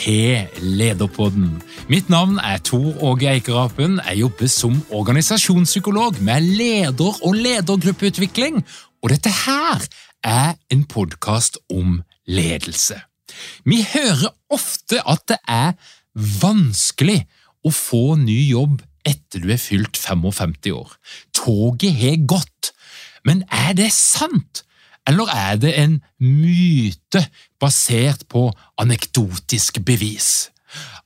til Lederpodden. Mitt navn er Tor Åge Eikerapen. Jeg jobber som organisasjonspsykolog med leder- og ledergruppeutvikling. Og dette her er en podkast om ledelse. Vi hører ofte at det er vanskelig å få ny jobb etter du er fylt 55 år. Toget har gått. Men er det sant? Eller er det en myte basert på anekdotisk bevis?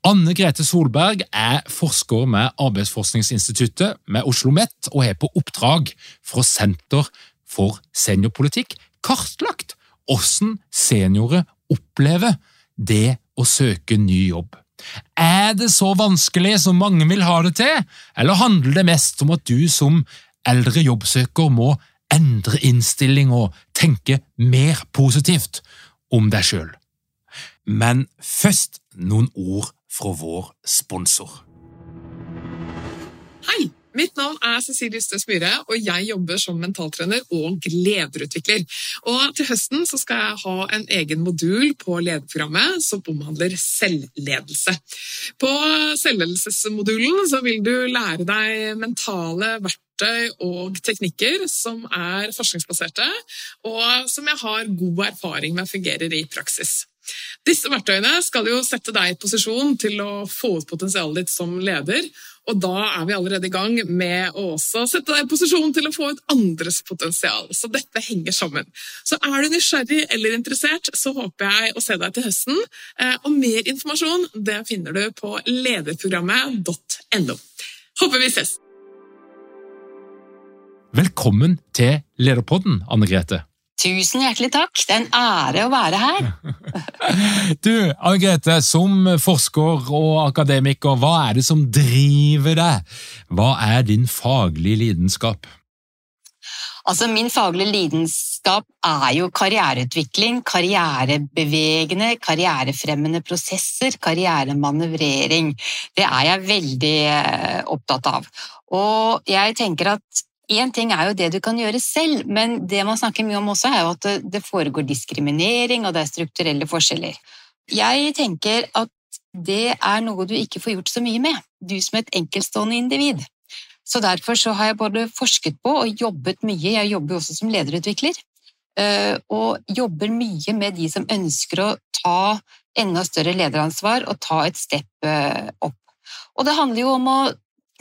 Anne Grete Solberg er forsker med Arbeidsforskningsinstituttet med Oslo OsloMet og er på oppdrag fra Senter for seniorpolitikk kartlagt hvordan seniorer opplever det å søke ny jobb. Er det så vanskelig som mange vil ha det til, eller handler det mest om at du som eldre jobbsøker må endre innstilling og tenke mer positivt om deg sjøl. Men først noen ord fra vår sponsor. Hei! Mitt navn er Cecilie Ystøs Myhre, og jeg jobber som mentaltrener og lederutvikler. Og til høsten skal jeg ha en egen modul på lederprogrammet som omhandler selvledelse. På selvledelsesmodulen vil du lære deg mentale verktøy verktøy og teknikker som er forskningsbaserte, og som jeg har god erfaring med fungerer i praksis. Disse verktøyene skal jo sette deg i posisjon til å få ut potensialet ditt som leder, og da er vi allerede i gang med å også sette deg i posisjon til å få ut andres potensial. Så dette henger sammen. Så er du nysgjerrig eller interessert, så håper jeg å se deg til høsten. Eh, og mer informasjon det finner du på lederprogrammet.no. Håper vi ses! Velkommen til Lederpodden, Anne Grete. Tusen hjertelig takk. Det er en ære å være her. du, Anne Grete, som forsker og akademiker, hva er det som driver deg? Hva er din faglige lidenskap? Altså, Min faglige lidenskap er jo karriereutvikling, karrierebevegende, karrierefremmende prosesser, karrieremanøvrering. Det er jeg veldig eh, opptatt av. Og jeg tenker at Én ting er jo det du kan gjøre selv, men det man snakker mye om også, er jo at det foregår diskriminering, og det er strukturelle forskjeller. Jeg tenker at det er noe du ikke får gjort så mye med, du som et enkeltstående individ. Så derfor så har jeg både forsket på og jobbet mye, jeg jobber jo også som lederutvikler, eh, og jobber mye med de som ønsker å ta enda større lederansvar og ta et step eh, opp. Og det handler jo om å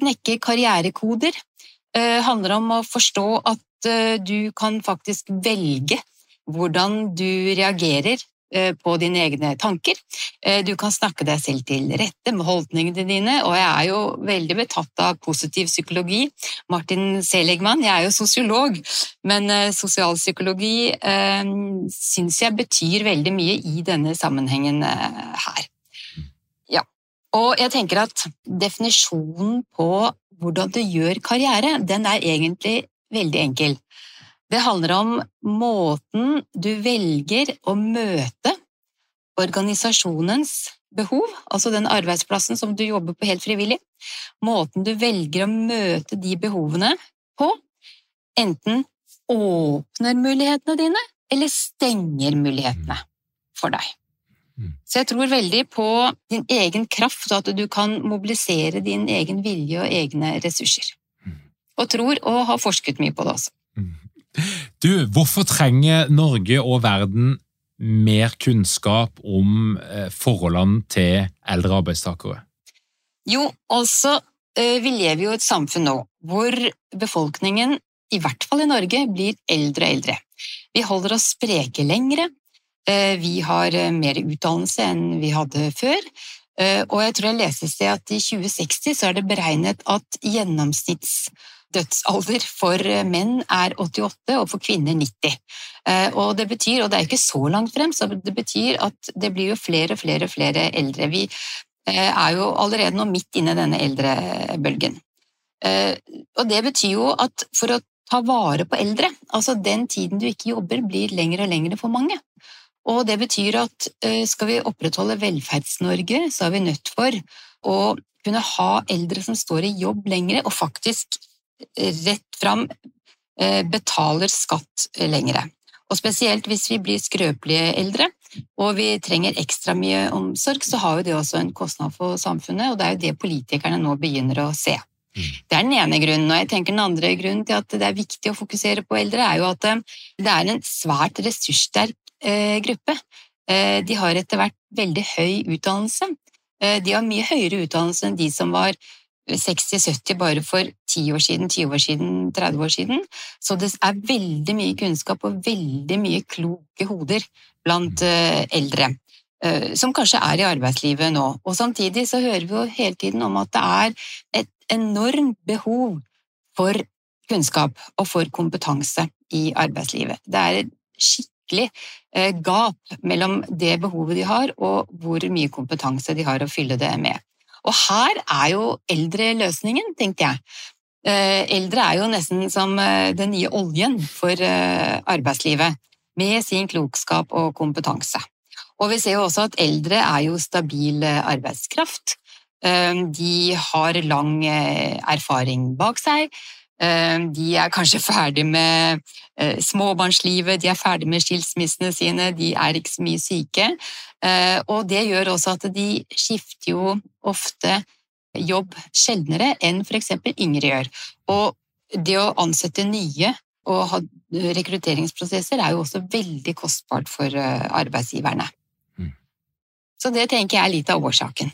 knekke karrierekoder, handler om å forstå at eh, du kan faktisk velge hvordan du reagerer eh, på dine egne tanker. Du kan snakke deg selv til rette med holdningene dine, og jeg er jo veldig betatt av positiv psykologi. Martin Seligman, jeg er jo sosiolog, men sosialpsykologi eh, syns jeg betyr veldig mye i denne sammenhengen her. Og jeg tenker at definisjonen på hvordan du gjør karriere, den er egentlig veldig enkel. Det handler om måten du velger å møte organisasjonens behov, altså den arbeidsplassen som du jobber på helt frivillig. Måten du velger å møte de behovene på, enten åpner mulighetene dine, eller stenger mulighetene for deg. Mm. Så jeg tror veldig på din egen kraft, og at du kan mobilisere din egen vilje og egne ressurser. Mm. Og tror, og har forsket mye på det også. Du, hvorfor trenger Norge og verden mer kunnskap om eh, forholdene til eldre arbeidstakere? Jo, altså, eh, vi lever jo i et samfunn nå hvor befolkningen, i hvert fall i Norge, blir eldre og eldre. Vi holder oss spreke lengre, vi har eh, mer utdannelse enn vi hadde før, eh, og jeg tror jeg leste et sted at i 2060 så er det beregnet at gjennomsnittsdødsalder for eh, menn er 88 og for kvinner 90. Eh, Og det betyr, og det er ikke så langt frem, så det betyr at det blir jo flere og flere flere eldre. Vi eh, er jo allerede nå midt inne i denne eldrebølgen. Eh, Og det betyr jo at for å ta vare på eldre, altså den tiden du ikke jobber, blir lengre og lengre for mange. Og det betyr at eh, skal vi opprettholde Velferds-Norge, så er vi nødt for å kunne ha eldre som står i jobb lengre, og faktisk eh, rett fram eh, betaler skatt lengre. Og spesielt hvis vi blir skrøpelige eldre, og vi trenger ekstra mye omsorg, så har jo det også en kostnad for samfunnet, og det er jo det politikerne nå begynner å se. Mm. Det er den ene grunnen, og jeg tenker den andre grunnen til at det er viktig å fokusere på eldre, er jo at det er en svært ressurssterk gruppe. Eh, de har etter hvert veldig høy utdannelse. Eh, de har mye høyere utdannelse enn de som var 60-70 bare for 10 år siden, 20 år siden, 30 år siden. Så det er veldig mye kunnskap og veldig mye kloke hoder blant eh, eldre. eh, Som kanskje er i arbeidslivet nå. Og samtidig så hører vi jo hele tiden om at det er et enormt behov for kunnskap og for kompetanse i arbeidslivet. Det er et skikkelig eh, gap mellom det behovet de har, og hvor mye kompetanse de har å fylle det med. Og her er jo eldre løsningen, tenkte jeg. Eh, Eldre er jo nesten som eh, den nye oljen for arbeidslivet, med sin klokskap og kompetanse. Og vi ser jo også at eldre er jo stabil arbeidskraft. De har lang erfaring bak seg. Eh, De er kanskje ferdig med eh, småbarnslivet, de er ferdig med skilsmissene sine, de er ikke så mye syke. Eh, Og det gjør også at de skifter jo ofte jobb sjeldnere enn f.eks. yngre gjør. Og det å ansette nye og ha rekrutteringsprosesser er jo også veldig kostbart for arbeidsgiverne. Mm. Så det tenker jeg er litt av årsaken.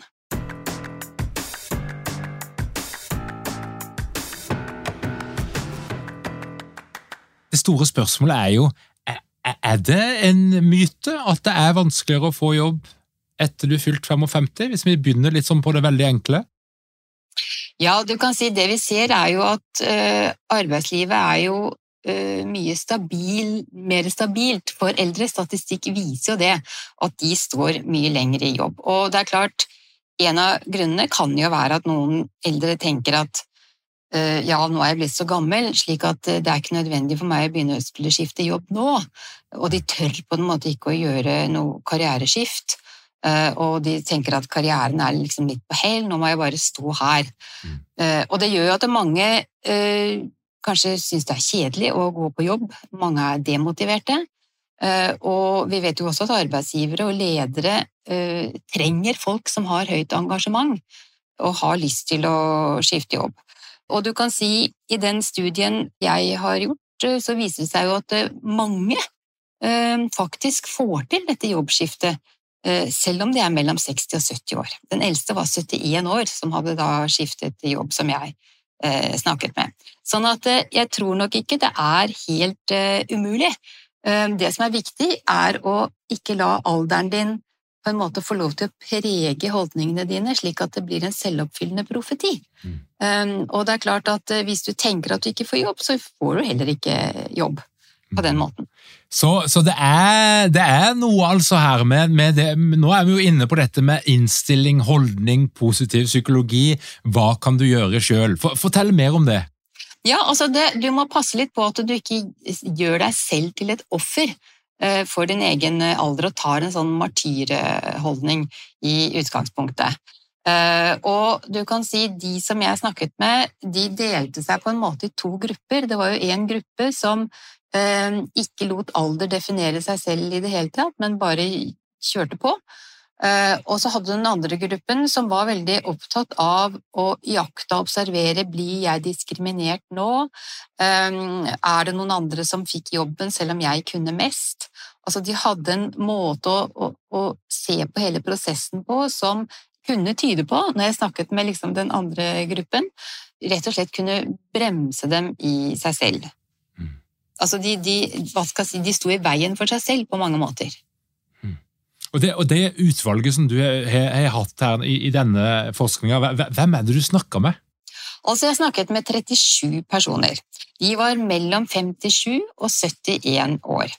Store spørsmålet er jo er- det en myte at det er vanskeligere å få jobb etter du er fylt 55, hvis vi begynner litt sånn på det veldig enkle? Ja, du kan si det vi ser er jo at eh, arbeidslivet er jo eh, mye stabil, mer stabilt for eldre. Statistikk viser jo det, at de står mye lenger i jobb. Og det er klart, en av grunnene kan jo være at noen eldre tenker at ja, nå er jeg blitt så gammel, slik at eh, det er ikke nødvendig for meg å begynne å skulle skifte jobb nå. Og de tør på en måte ikke å gjøre noe karriereskift. Eh, og de tenker at karrieren er liksom litt på hell, nå må jeg bare stå her. Mm. Eh, og det gjør jo at mange eh, kanskje syns det er kjedelig å gå på jobb. Mange er demotiverte. Eh, og vi vet jo også at arbeidsgivere og ledere eh, trenger folk som har høyt engasjement og har lyst til å skifte jobb. Og du kan si, i den studien jeg har gjort, eh, så viser det seg jo at eh, mange eh, faktisk får til dette jobbskiftet, selv om de er mellom 60 og 70 år. Den eldste var 71 år, som hadde da skiftet jobb, som jeg snakket med. Sånn at jeg tror nok ikke det er helt umulig. Det som er viktig, er å ikke la alderen din på en måte få lov til å prege holdningene dine, slik at det blir en selvoppfyllende profeti. Mm. Um, og det er klart at eh, hvis du tenker at du ikke får jobb, så får du heller ikke jobb på den måten. Så, så det, er, det er noe altså her med, med det Nå er vi jo inne på dette med innstilling, holdning, positiv psykologi. Hva kan du gjøre sjøl? Fortell mer om det. Ja, altså det, Du må passe litt på at du ikke gjør deg selv til et offer for din egen alder og tar en sånn martyrholdning i utgangspunktet. Eh, Og du kan si de som jeg snakket med, de delte seg på en måte i to grupper. Det var jo en gruppe som ikke lot alder definere seg selv i det hele tatt, men bare kjørte på. Eh, og så hadde du den andre gruppen som var veldig opptatt av å jakte og observere blir jeg diskriminert nå, eh, er det noen andre som fikk jobben selv om jeg kunne mest? Altså, de hadde en måte å, å, å se på hele prosessen på som kunne tyde på, når jeg snakket med liksom den andre gruppen, rett og slett kunne bremse dem i seg selv. Mm. Altså, de, de, hva skal jeg si, de sto i veien for seg selv på mange måter. Og det, og det, utvalget som du har, hatt her i, i denne forskninga, hvem er det du snakker med? Altså, jeg snakket med 37 personer. De var mellom 57 og 71 år.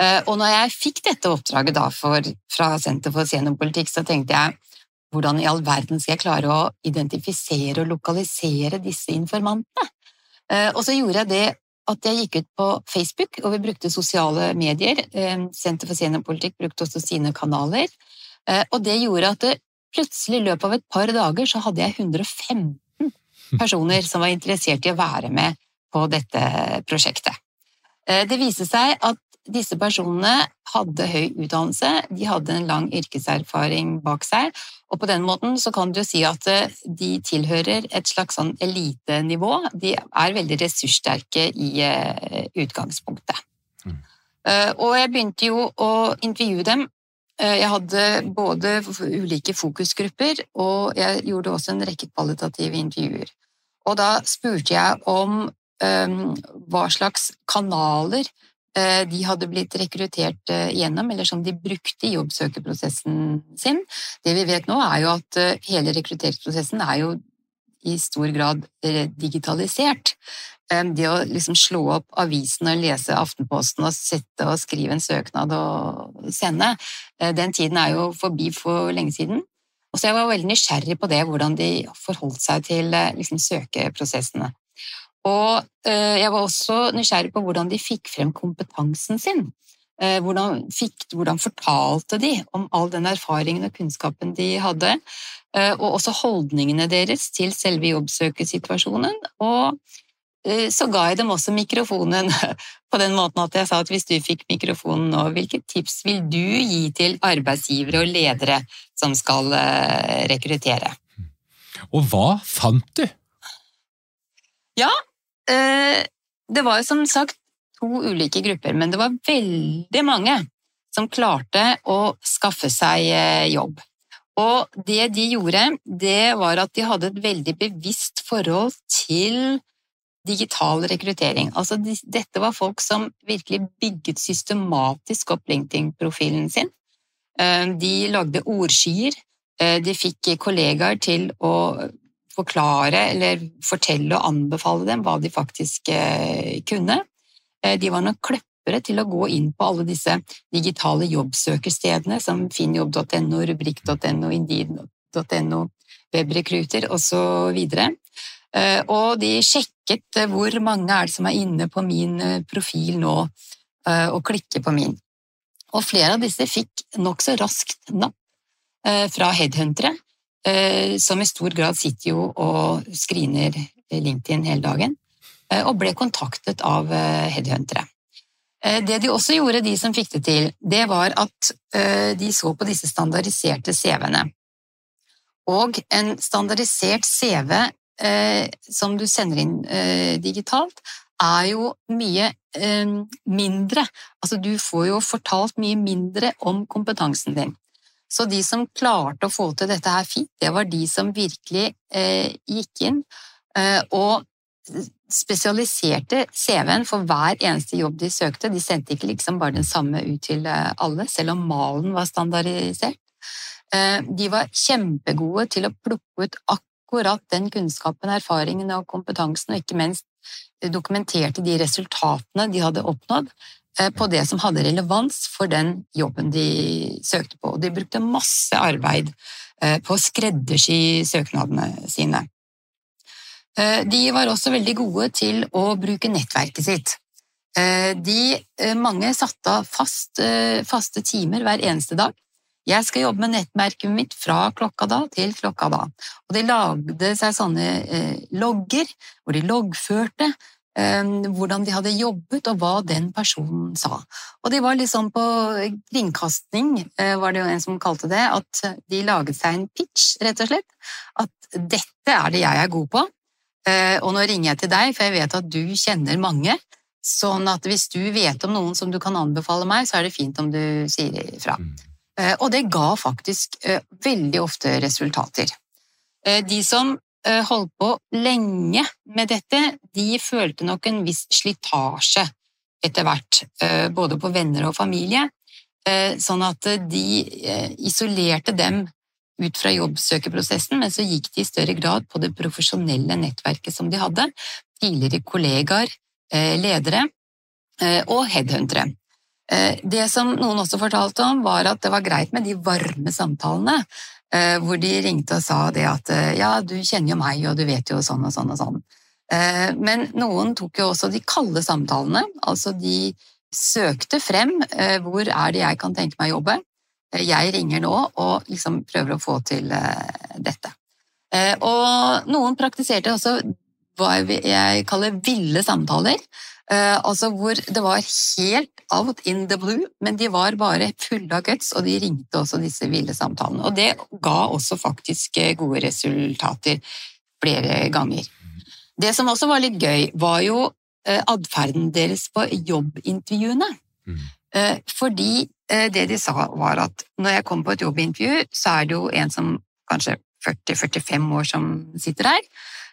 Eh, og når jeg fikk dette oppdraget for, fra Senter for seniorpolitikk, så tenkte jeg hvordan i all verden skal jeg klare å identifisere og lokalisere disse informantene? Eh, og så gjorde jeg det at jeg gikk ut på Facebook, og vi brukte sosiale medier. Eh, Senter for seniorpolitikk brukte også sine kanaler. Eh, og det gjorde at det plutselig i løpet av et par dager så hadde jeg 115 personer som var interessert i å være med på dette prosjektet. Eh, det viste seg at disse personene hadde høy utdannelse, de hadde en lang yrkeserfaring bak seg, og på den måten så kan du si at eh, de tilhører et slags sånn elitenivå. De er veldig ressurssterke i eh, utgangspunktet. Mm. Eh, og jeg begynte jo å intervjue dem. Jeg hadde både ulike fokusgrupper, og jeg gjorde også en rekke kvalitative intervjuer. Og da spurte jeg om um, hva slags kanaler de hadde blitt rekruttert eh, gjennom, eller som de brukte i jobbsøkerprosessen sin. Det vi vet nå, er jo at eh, hele rekrutteringsprosessen er jo i stor grad digitalisert. Det å liksom slå opp avisen og lese Aftenposten og sette og skrive en søknad og sende, den tiden er jo forbi for lenge siden. Og så jeg var veldig nysgjerrig på det, hvordan de forholdt seg til liksom, søkeprosessene. Og eh, jeg var også nysgjerrig på hvordan de fikk frem kompetansen sin. Eh, hvordan, fikk, hvordan fortalte de om all den erfaringen og kunnskapen de hadde? Eh, og også holdningene deres til selve jobbsøkersituasjonen. Og så ga jeg dem også mikrofonen på den måten at jeg sa at hvis du fikk mikrofonen nå, hvilke tips vil du gi til arbeidsgivere og ledere som skal rekruttere? Og hva fant du? Ja, det var jo som sagt to ulike grupper, men det var veldig mange som klarte å skaffe seg eh, jobb. Og det de gjorde, det var at de hadde et veldig bevisst forhold til digital rekruttering. Altså, dette var folk som virkelig bygget systematisk opp LinkedIn-profilen sin. Eh, de lagde ordskyer. De fikk kollegaer til å forklare eller fortelle og anbefale dem hva de faktisk eh, kunne. Eh, de var nok kløppere til å gå inn på alle disse digitale jobbsøkerstedene som finnjobb.no, rubrikk.no, indeed.no, webrekruter osv. Eh, og de sjekket hvor mange er det som er inne på min profil nå, og klikker på min. Og flere av disse fikk nokså raskt napp fra headhuntere som i stor grad sitter jo og screener LinkedIn hele dagen, eh, og ble kontaktet av eh, headhuntere. Det de også gjorde, de som fikk det til, det var at de så på disse standardiserte CV-ene. Og en standardisert CV som du sender inn digitalt, er jo mye mindre. Altså, du får jo fortalt mye mindre om kompetansen din. Så de som klarte å få til dette her fint, det var de som virkelig eh, gikk inn eh, og spesialiserte CV-en for hver eneste jobb de søkte. De sendte ikke liksom bare den samme ut til eh, alle, selv om malen var standardisert. Eh, de var kjempegode til å plukke ut akkurat den kunnskapen, erfaringen og kompetansen, og ikke minst dokumenterte de resultatene de hadde oppnådd, Eh, på det som hadde relevans for den jobben de søkte på. De brukte masse arbeid eh, på å skreddersy søknadene sine. Eh, de var også veldig gode til å bruke nettverket sitt. De, mange satte av fast, faste timer hver eneste dag. Jeg skal jobbe med nettverket mitt fra klokka da til klokka da. Og de lagde seg sånne logger hvor de loggførte hvordan de hadde jobbet, og hva den personen sa. Og de var liksom på kringkasting, var det jo en som kalte det, at de laget seg en pitch, rett og slett. At dette er det jeg er god på, og nå ringer jeg til deg, for jeg vet at du kjenner mange. Sånn at hvis du vet om noen som du kan anbefale meg, så er det fint om du sier ifra. Mm. Og det ga faktisk veldig ofte resultater. De som Eh, holdt på lenge med dette, de følte nok en viss slitasje etter hvert, eh, både på venner og familie, eh, sånn at de isolerte dem ut fra jobbsøkerprosessen, men så gikk de i større grad på det profesjonelle nettverket som de hadde, tidligere kollegaer, ledere og headhuntere. Det som noen også fortalte om, var at det var greit med de varme samtalene, Eh, hvor de ringte og sa det at eh, ja, du kjenner jo meg, og du vet jo sånn og sånn og sånn. Eh, men noen tok jo også de kalde samtalene, altså de søkte frem hvor er det jeg kan tenke meg å jobbe. Jeg ringer nå og liksom prøver å få til dette. Og noen praktiserte også hva jeg kaller ville samtaler. Altså hvor det var helt out in the blue, men de var bare fulle av guts, og de ringte også disse ville samtalene. Og det ga også faktisk eh, gode resultater flere ganger. Det som også var litt gøy, var jo eh, atferden deres på jobbintervjuene. Mm. Eh, fordi det de sa, var at når jeg kom på et jobbintervju, så er det jo en som kanskje 40-45 år som sitter der.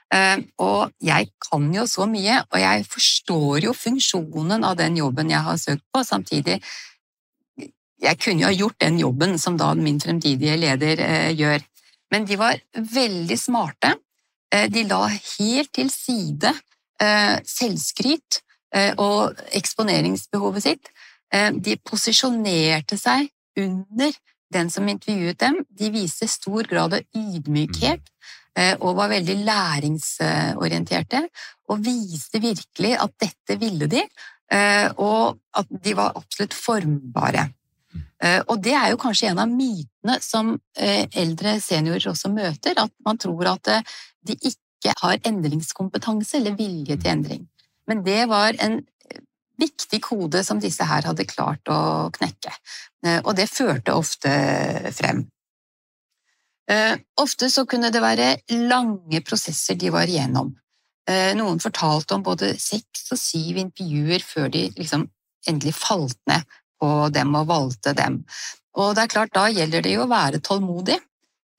Ehm, og jeg kan jo så mye, og jeg forstår jo funksjonen av den jobben jeg har søkt på. Samtidig Jeg kunne jo ha gjort den jobben som da min fremtidige leder eh, gjør. Men de var veldig smarte. Eh, de la helt til side eh, selvskryt og eksponeringsbehovet sitt. De posisjonerte seg under den som intervjuet dem. De viste stor grad av ydmykhet Eh, og var veldig læringsorienterte, og viste virkelig at dette ville de, eh, og at de var absolutt formbare. Eh, og det er jo kanskje en av mytene som eldre seniorer også møter, at man tror at de ikke har endringskompetanse eller vilje til endring. Men det var en viktig kode som disse her hadde klart å knekke, og det førte ofte frem. Eh, ofte så kunne det være lange prosesser de var igjennom. Eh, noen fortalte om både seks og syv intervjuer før de liksom endelig falt ned på dem og valgte dem. Og det er klart, da gjelder det jo å være tålmodig,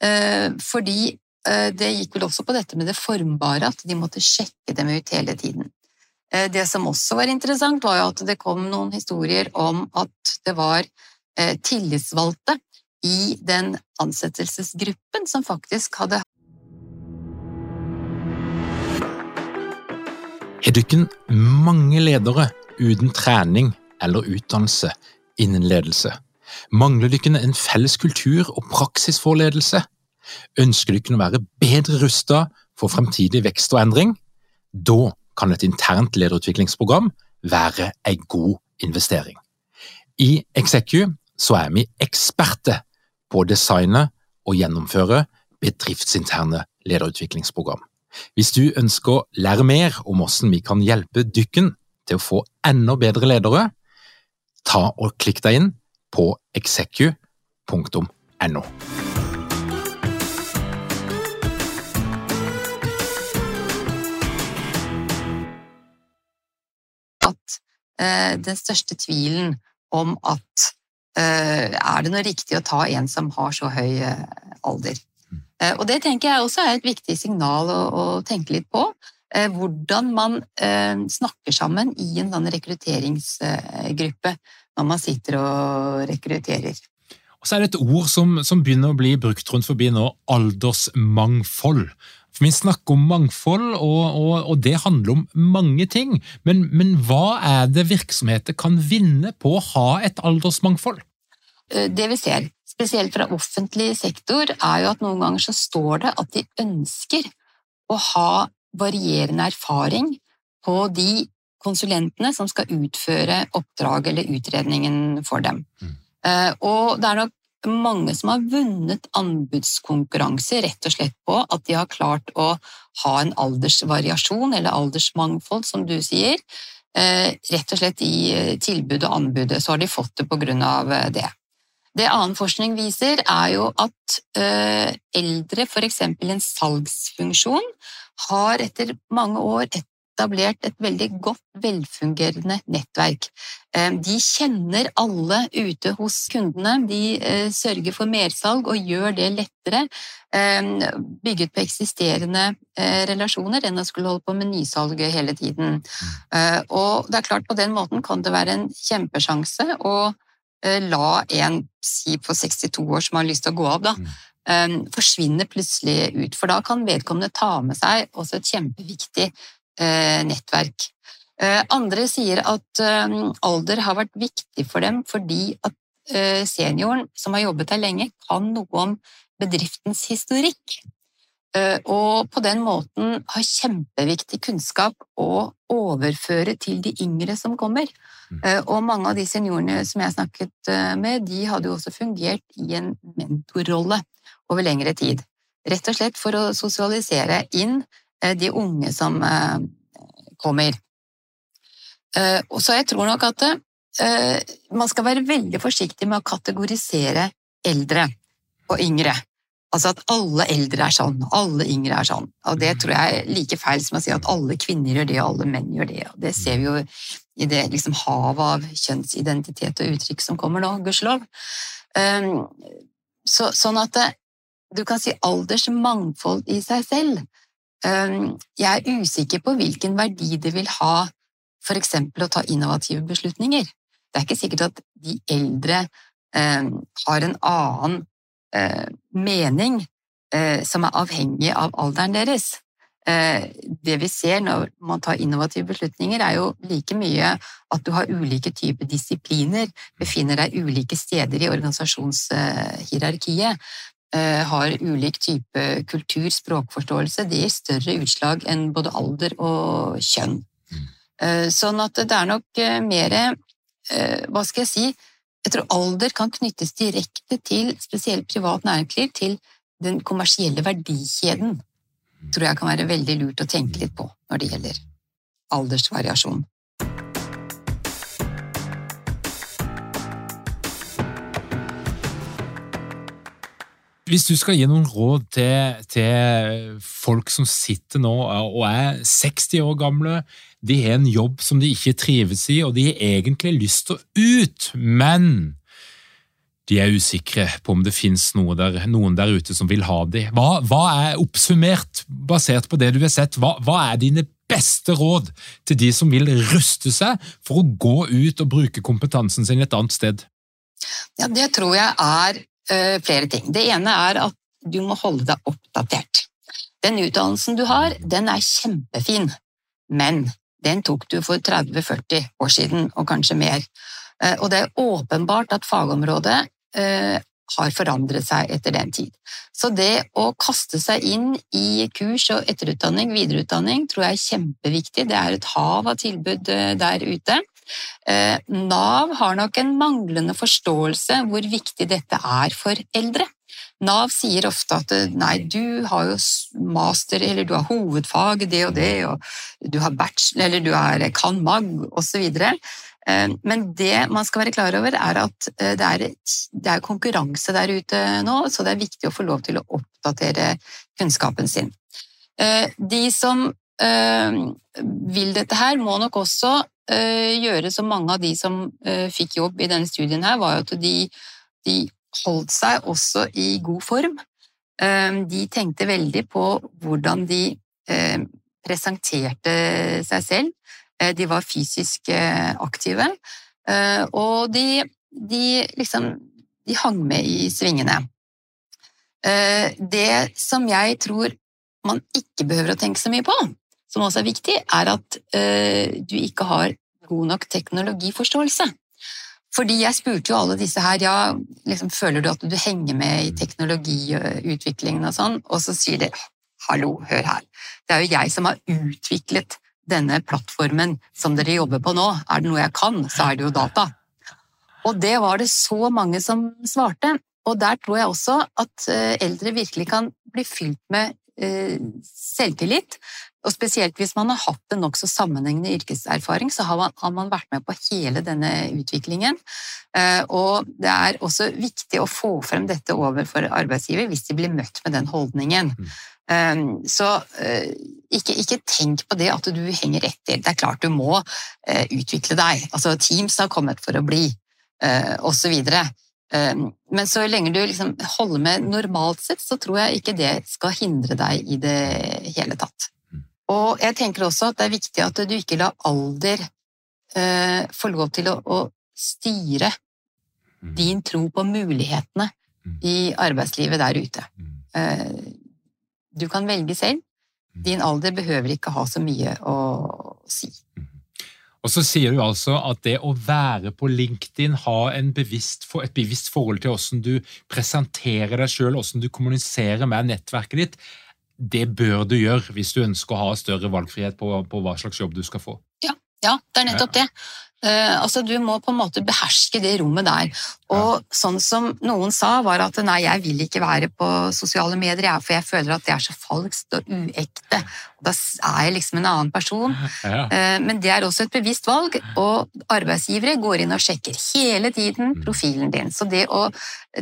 eh, fordi det gikk vel også på dette med det formbare, at de måtte sjekke dem ut hele tiden. Det som også var interessant, var jo at det kom noen historier om at det var tillitsvalgte i den ansettelsesgruppen som faktisk hadde Har dere mange ledere uten trening eller utdannelse innen ledelse? Mangler dere en felles kultur og praksis for ledelse? Ønsker dere å være bedre rustet for fremtidig vekst og endring? Da kan et internt lederutviklingsprogram være en god investering. I Execu så er vi eksperter på å designe og gjennomføre bedriftsinterne lederutviklingsprogram. Hvis du ønsker å lære mer om hvordan vi kan hjelpe dykken til å få enda bedre ledere, ta og klikk deg inn på execu.no. At eh, den største tvilen om at er det noe riktig å ta en som har så høy eh, alder? Eh, og det tenker jeg også er et viktig signal å, å tenke litt på. Hvordan man snakker sammen i en sånn rekrutteringsgruppe når man sitter og rekrutterer. Og så er det et ord som, som begynner å bli brukt rundt forbi nå, aldersmangfold. For Vi snakker om mangfold, og, og, og det handler om mange ting. Men, men, hva er det virksomheter kan vinne på å ha et aldersmangfold? Eh, det vi ser, spesielt fra offentlig sektor, er jo at noen ganger så står det at de ønsker å ha varierende erfaring på de konsulentene som skal utføre oppdraget eller utredningen for dem. Mm. Eh, og det er nok mange som har vunnet anbudskonkurranser rett og slett på at de har klart å ha en aldersvariasjon, eller aldersmangfold, som du sier. Eh, rett og slett i tilbudet tilbud og anbudet, så har de fått det på grunn av eh, det. Det annen forskning viser, er jo at eldre, f.eks. en salgsfunksjon, har etter mange år etablert et veldig godt, velfungerende nettverk. Eh, de kjenner alle ute hos kundene, de eh, sørger for mersalg og gjør det lettere, eh, bygget på eksisterende relasjoner, enn å skulle holde på med nysalg hele tiden. Og det er klart, på den måten kan det være en kjempesjanse å la en si på 62 år som har lyst til å gå av, da, forsvinne plutselig ut. For da kan vedkommende ta med seg også et kjempeviktig Eh, nettverk. Eh, andre sier at eh, alder har vært viktig for dem fordi at senioren som har jobbet her lenge, kan noe om bedriftens historikk. Og på den måten har kjempeviktig kunnskap å overføre til de yngre som kommer. Mm. Og mange av de seniorene som jeg snakket med, de hadde jo også fungert i en mentorrolle over lengre tid. Rett og slett for å sosialisere inn Eh, de unge som eh, kommer. Eh, så jeg tror nok at man skal være veldig forsiktig med å kategorisere eldre og yngre. Altså at alle eldre er sånn, alle yngre er sånn. Og det tror jeg er like feil som å si at alle kvinner gjør det, og alle menn gjør det. Og det ser vi jo i det liksom havet av kjønnsidentitet og uttrykk som kommer nå, gudskjelov. Så, sånn at du kan si alders mangfold i seg selv Ehm, jeg er usikker på hvilken verdi det vil ha eksempel å ta innovative beslutninger. Det er ikke sikkert at de eldre har en annen eh, mening eh, som er avhengig av alderen deres. Eh, det vi ser når man tar innovative beslutninger, er jo like mye at du har ulike typer disipliner, befinner deg ulike steder i organisasjonshierarkiet. Eh, har ulik type kultur, språkforståelse, det gir større utslag enn både alder og kjønn. Mm. Eh, sånn at det er nok eh, mer Hva skal jeg si Jeg tror alder kan knyttes direkte til spesielt privat næringsliv, til den kommersielle verdikjeden. Mm. Tror jeg kan være veldig lurt å tenke litt på når det gjelder aldersvariasjon. Hvis du skal gi noen råd til, til, folk som sitter nå og er 60 år gamle, de har en jobb som de ikke trives i, og de har egentlig lyst til å ut, men de er usikre på om det finnes noe der, noen der ute som vil ha dem. Hva, hva, er oppsummert, basert på det du har sett, hva, hva er dine beste råd til de som vil ruste seg for å gå ut og bruke kompetansen sin et annet sted? Ja, Det tror jeg er flere ting. Det ene er at du må holde deg oppdatert. Den utdannelsen du har, den er kjempefin, men den tok du for 30-40 år siden, og kanskje mer. Eh, og det er åpenbart at fagområdet eh, har forandret seg etter den tid. Så det å kaste seg inn i kurs og etterutdanning, videreutdanning, tror jeg er kjempeviktig. Det er et hav av tilbud der ute. Eh, Nav har nok en manglende forståelse hvor viktig dette er for eldre. Nav sier ofte at nei, du har jo master, eller du har hovedfag det og det, og du har bachelor, eller du er kan mag, osv. Eh, men det man skal være klar over, er at eh, det er, det er, konkurranse der ute nå, så det er viktig å få lov til å oppdatere kunnskapen sin. De som vil dette her, må nok også Eh, gjøre som mange av de som eh, fikk jobb i denne studien her, var at de, de holdt seg også i god form. Eh, de tenkte veldig på hvordan de presenterte seg selv. De var fysisk aktive, og de, de liksom de hang med i svingene. Det som jeg tror man ikke behøver å tenke så mye på, som også er viktig, er at du ikke har god nok teknologiforståelse. Fordi jeg spurte jo alle disse her ja, liksom, føler du at du henger med i teknologiutviklingen og sånn, og så sier de hallo, hør her, det er jo jeg som har utviklet denne plattformen som dere jobber på nå, er det noe jeg kan, så er det jo data. Og det var det så mange som svarte. og der tror jeg også at eh, eldre virkelig kan bli fylt med eh, selvtillit. Og spesielt hvis man har hatt en nokså sammenhengende yrkeserfaring, så har man, har man, vært med på hele denne utviklingen. Eh, og det er også viktig å få frem dette overfor arbeidsgiver hvis de blir møtt med den holdningen. Mm. Så ikke, ikke, tenk på det at du henger etter. Det er klart du må utvikle deg. Altså, Teams har kommet for å bli, osv. Ehm, men så lenge du liksom holder med normalt sett, så tror jeg ikke det skal hindre deg i det hele tatt. Mm. Og jeg tenker også at det er viktig at du ikke lar alder eh, få lov til å, å, styre mm. din tro på mulighetene mm. i arbeidslivet der ute. Eh, du kan velge selv. Din alder behøver ikke ha så mye å si. Og så sier du altså at det å være på LinkedIn, ha bevisst, et bevisst forhold til hvordan du presenterer deg sjøl, hvordan du kommuniserer med nettverket ditt, det bør du gjøre hvis du ønsker å ha større valgfrihet på, på hva slags jobb du skal få. Ja, ja det er nettopp det. Uh, altså, du må på en måte beherske det rommet der. Og ja. sånn som noen sa, var at nei, jeg vil ikke være på sosiale medier, for jeg føler at det er så falskt og uekte. Da er jeg liksom en annen person. Ja. Uh, men det er også et bevisst valg, og arbeidsgivere går inn og sjekker hele tiden mm. profilen din. Så det å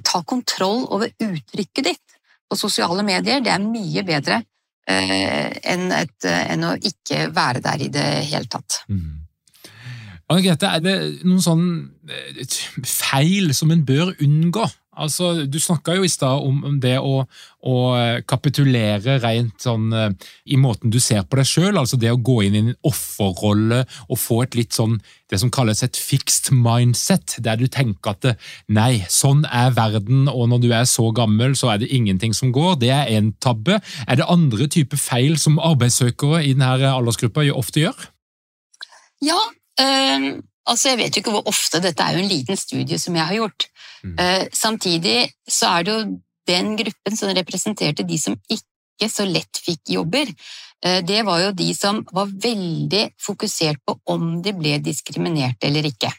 ta kontroll over uttrykket ditt på sosiale medier, det er mye bedre uh, enn, et, enn, å ikke være der i det hele tatt. Mm. Grete, er det noen sånn eh, feil som en bør unngå? Altså, Du snakka jo i stad om det å, å, kapitulere rent sånn eh, i måten du ser på deg sjøl, altså det å gå inn i en offerrolle og få et litt sånn det som kalles et fixed mindset, der du tenker at nei, sånn er verden, og når du er så gammel, så er det ingenting som går. Det er en tabbe. Er det andre typer feil som arbeidssøkere i denne aldersgruppa ofte gjør? Ja, Uh, altså Jeg vet jo ikke hvor ofte, dette er jo en liten studie som jeg har gjort. Uh, samtidig så er det jo den gruppen som representerte de som ikke så lett fikk jobber. Uh, det var jo de som var veldig fokusert på om de ble diskriminert eller ikke.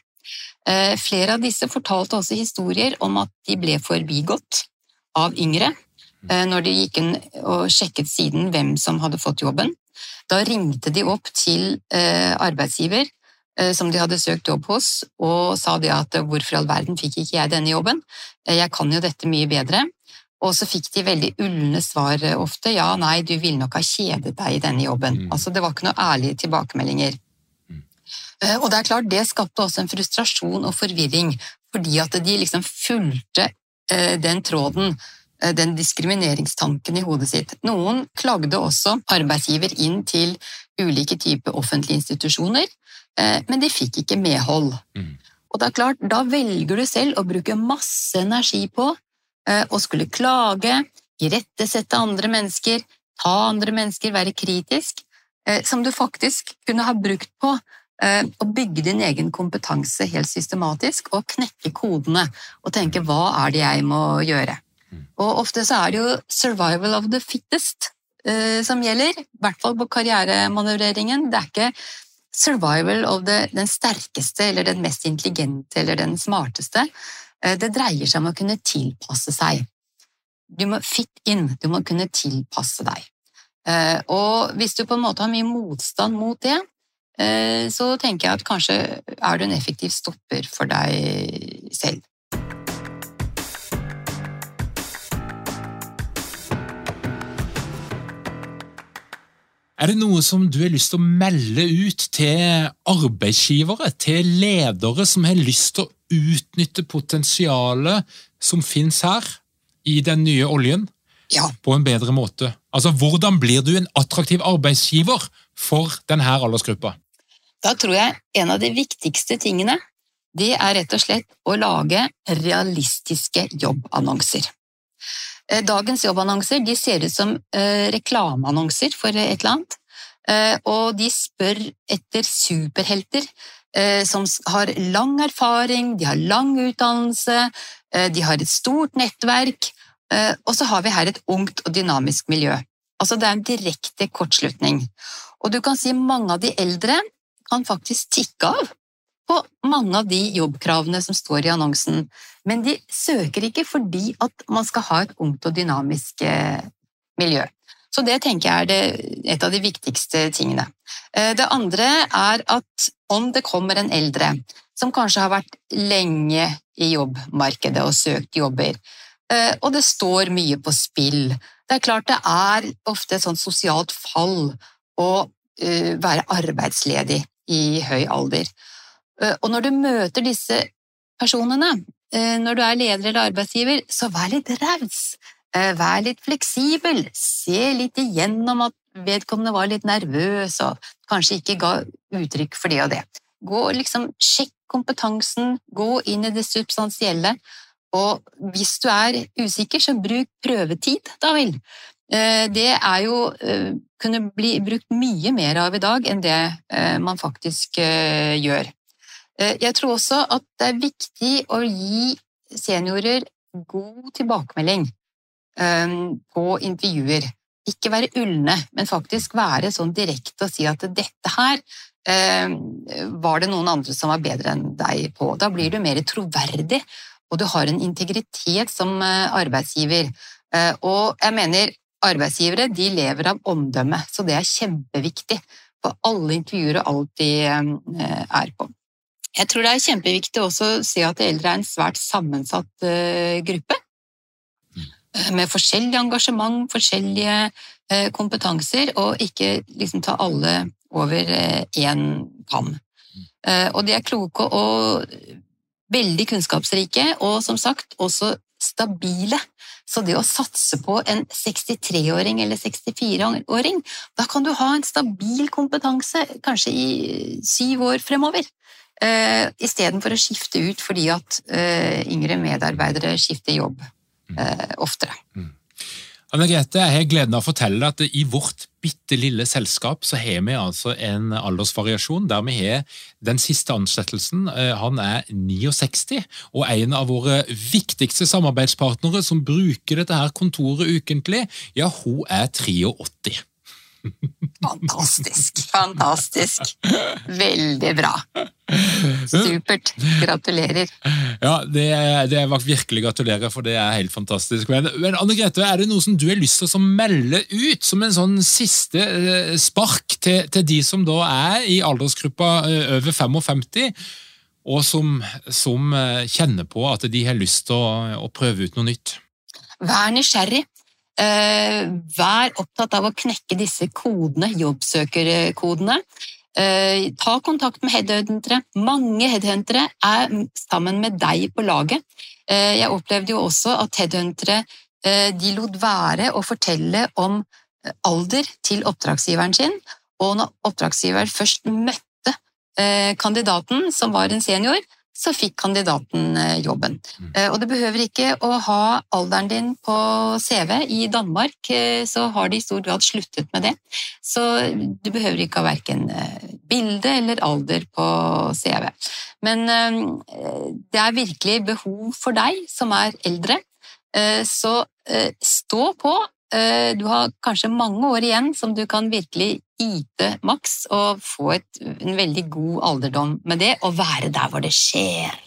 Eh, flere av disse fortalte også historier om at de ble forbigått av yngre mm. når de gikk inn og sjekket siden hvem som hadde fått jobben. Da ringte de opp til arbeidsgiver som de hadde søkt jobb hos, og sa det at eh, hvorfor i all verden fikk ikke jeg denne jobben, eh, jeg kan jo dette mye bedre. Og så fikk de veldig ulne svar ofte, ja, nei, du ville nok ha kjedet deg i denne jobben. Mm. Altså, det var ikke noe ærlige tilbakemeldinger. Mm. Og det er klart, det skapte også en frustrasjon og forvirring, fordi at de liksom fulgte den tråden, den diskrimineringstanken i hodet sitt. Noen klagde også arbeidsgiver inn til ulike typer offentlige institusjoner, Eh, men de fikk ikke medhold. Mm. Og det er klart, Da velger du selv å bruke masse energi på eh, å skulle klage, irettesette andre mennesker, ta andre mennesker, være kritisk, eh, som du faktisk kunne ha brukt på å bygge din egen kompetanse helt systematisk og knekke kodene og tenke 'hva er det jeg må gjøre'? Mm. Og ofte så er det jo 'survival of the fittest' som gjelder, i hvert fall på karrieremanøvreringen. Det er ikke survival of the, den sterkeste eller den mest intelligente eller den smarteste. Eh, det dreier seg om å kunne tilpasse seg. Du må fit in, du må kunne tilpasse deg. Eh, og hvis du på en måte har mye motstand mot det, eh, så tenker jeg at kanskje er du en effektiv stopper for deg selv. Er det noe som du har lyst til å melde ut til arbeidsgivere, til ledere som har lyst til å utnytte potensialet som finnes her i den nye oljen, ja. på en bedre måte? Altså, Hvordan blir du en attraktiv arbeidsgiver for denne aldersgruppa? Da tror jeg en av de viktigste tingene det er rett og slett å lage realistiske jobbannonser. Eh, dagens jobbannonser de ser ut som eh, reklameannonser for et eller annet. Eh, og de spør etter superhelter som har lang erfaring, de har lang utdannelse, de har et stort nettverk, og så har vi her et ungt og dynamisk miljø. Altså Det er en direkte kortslutning. Og du kan si mange av de eldre kan faktisk tikke av på mange av de jobbkravene som står i annonsen, men de søker ikke fordi at man skal ha et ungt og dynamisk eh, miljø. Så det tenker jeg er det, et av de viktigste tingene. Eh, det andre er at om det kommer en eldre som kanskje har vært lenge i jobbmarkedet og søkt jobber, eh, og det står mye på spill Det er klart det er ofte et sånt sosialt fall å være arbeidsledig i høy alder. Og når du møter disse personene, når du er leder eller arbeidsgiver, så vær litt raus. Eh, vær litt fleksibel, se litt igjennom at vedkommende var litt nervøs og kanskje ikke ga uttrykk for det og det. Gå liksom, Sjekk kompetansen, gå inn i det substansielle, og hvis du er usikker, så bruk prøvetid, da vel. Eh, det er jo eh, kunne bli brukt mye mer av i dag enn det man faktisk gjør. Jeg tror også at det er viktig å gi seniorer god tilbakemelding. Ehm, på intervjuer. Ikke være ulne, men faktisk være sånn direkte og si at dette her ehm, var det noen andre som var bedre enn deg på. Da blir du mer troverdig, og du har en integritet som eh, arbeidsgiver. Eh, og jeg mener arbeidsgivere de lever av omdømme, så det er kjempeviktig på alle intervjuer og alt de eh, er på. Jeg tror det er kjempeviktig også å se at eldre er en svært sammensatt gruppe. Eh, med forskjellig engasjement, forskjellige eh, kompetanser, og ikke liksom ta alle over én eh, kam. Og de er kloke og veldig kunnskapsrike, og som sagt også stabile. Så det å satse på en 63-åring eller 64-åring, da kan du ha en stabil kompetanse kanskje i syv år fremover. Uh, Istedenfor å skifte ut fordi at uh, yngre medarbeidere skifter jobb eh, oftere. Mm. Anne Grete, jeg har gleden av å fortelle at i vårt bitte lille selskap så har vi altså en aldersvariasjon der vi har den siste ansettelsen. Eh, han er 69, og en av våre viktigste samarbeidspartnere som bruker dette her kontoret ukentlig, ja, hun er 83. Fantastisk. Fantastisk. Veldig bra. Supert. Gratulerer. Ja, det, det var virkelig gratulerer, for det er helt fantastisk. Men, men Anne Grete, er det noe som du har lyst til å melde ut som en sånn siste eh, spark til, til de som da er i aldersgruppa eh, over 55? og som, som, eh, kjenner på at de har lyst til å, å prøve ut noe nytt? Vær nysgjerrig. Eh, vær opptatt av å knekke disse kodene, jobbsøkerkodene. Eh, ta kontakt med headhuntere. Mange headhuntere er sammen med deg på laget. Eh, jeg opplevde jo også at headhuntere de lot være å fortelle om alder til oppdragsgiveren sin, og når oppdragsgiver først møtte kandidaten, som var en senior, så fikk kandidaten eh, jobben. Mm. Eh, og det behøver ikke å ha alderen din på CV. I Danmark eh, så har de i stor grad sluttet med det. Så du behøver ikke ha verken bilde eller alder på CV. Men det er virkelig behov for deg som er eldre. Så stå på. Du har kanskje mange år igjen som du kan virkelig yte maks og få et, en veldig god alderdom med det, og være der hvor det skjer.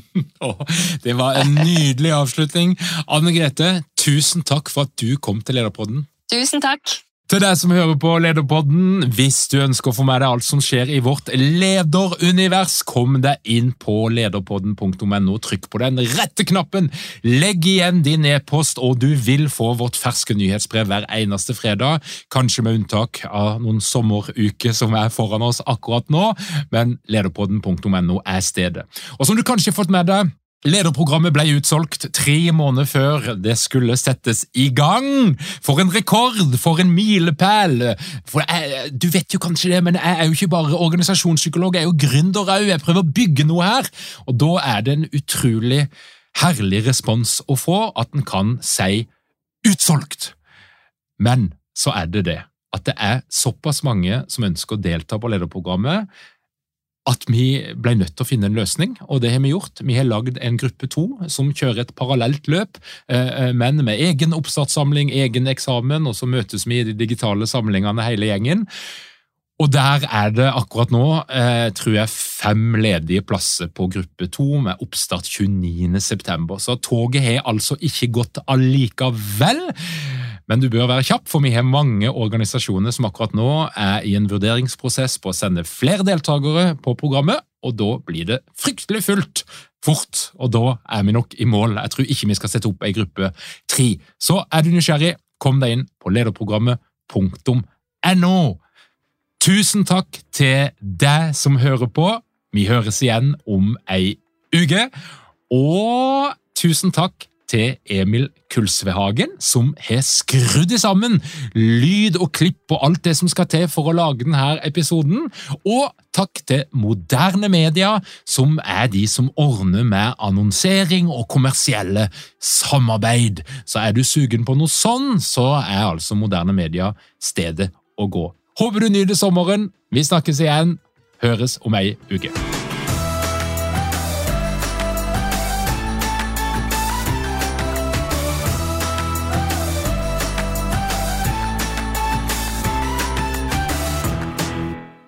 det var en nydelig avslutning. Anne Grete, tusen takk for at du kom til Lederpodden. Tusen takk. Til deg som hører på Lederpodden, hvis du ønsker å få med deg alt som skjer i vårt lederunivers, kom deg inn på lederpodden.no, trykk på den rette knappen, legg igjen din e-post, og du vil få vårt ferske nyhetsbrev hver eneste fredag, kanskje med unntak av noen sommeruker som er foran oss akkurat nå, men lederpodden.no er stedet. Og som du kanskje har fått med deg, Lederprogrammet ble utsolgt tre måneder før det skulle settes i gang. For en rekord! For en milepæl! Jeg, du vet jo kanskje det, men jeg er jo ikke bare organisasjonspsykolog, jeg er jo gründer òg. Jeg prøver å bygge noe her. Og da er det en utrolig herlig respons å få at en kan si utsolgt. Men så er det det at det er såpass mange som ønsker å delta på lederprogrammet at vi ble nødt til å finne en løsning, og det har vi gjort. Vi har lagd en gruppe to som kjører et parallelt løp, eh, eh, men med egen oppstartssamling, egen eksamen, og så møtes vi i de digitale samlingene hele gjengen. Og der er det akkurat nå eh, tror jeg fem ledige plasser på gruppe to med oppstart 29.9. Så toget har altså ikke gått allikevel. Men du bør være kjapp, for vi har mange organisasjoner som akkurat nå er i en vurderingsprosess på å sende flere deltakere på programmet, og da blir det fryktelig fullt fort, og da er vi nok i mål. Jeg tror ikke vi skal sette opp ei gruppe tre. Så er du nysgjerrig, kom deg inn på lederprogrammet.no. Tusen takk til deg som hører på. Vi høres igjen om ei uke. Og tusen takk til Emil Kulsvehagen, som har skrudd sammen lyd og klipp og alt det som skal til for å lage denne episoden. Og takk til Moderne Media, som er de som ordner med annonsering og kommersielle samarbeid. Så er du sugen på noe sånn, så er altså Moderne Media stedet å gå. Håper du nyter sommeren. Vi snakkes igjen. Høres om ei uke.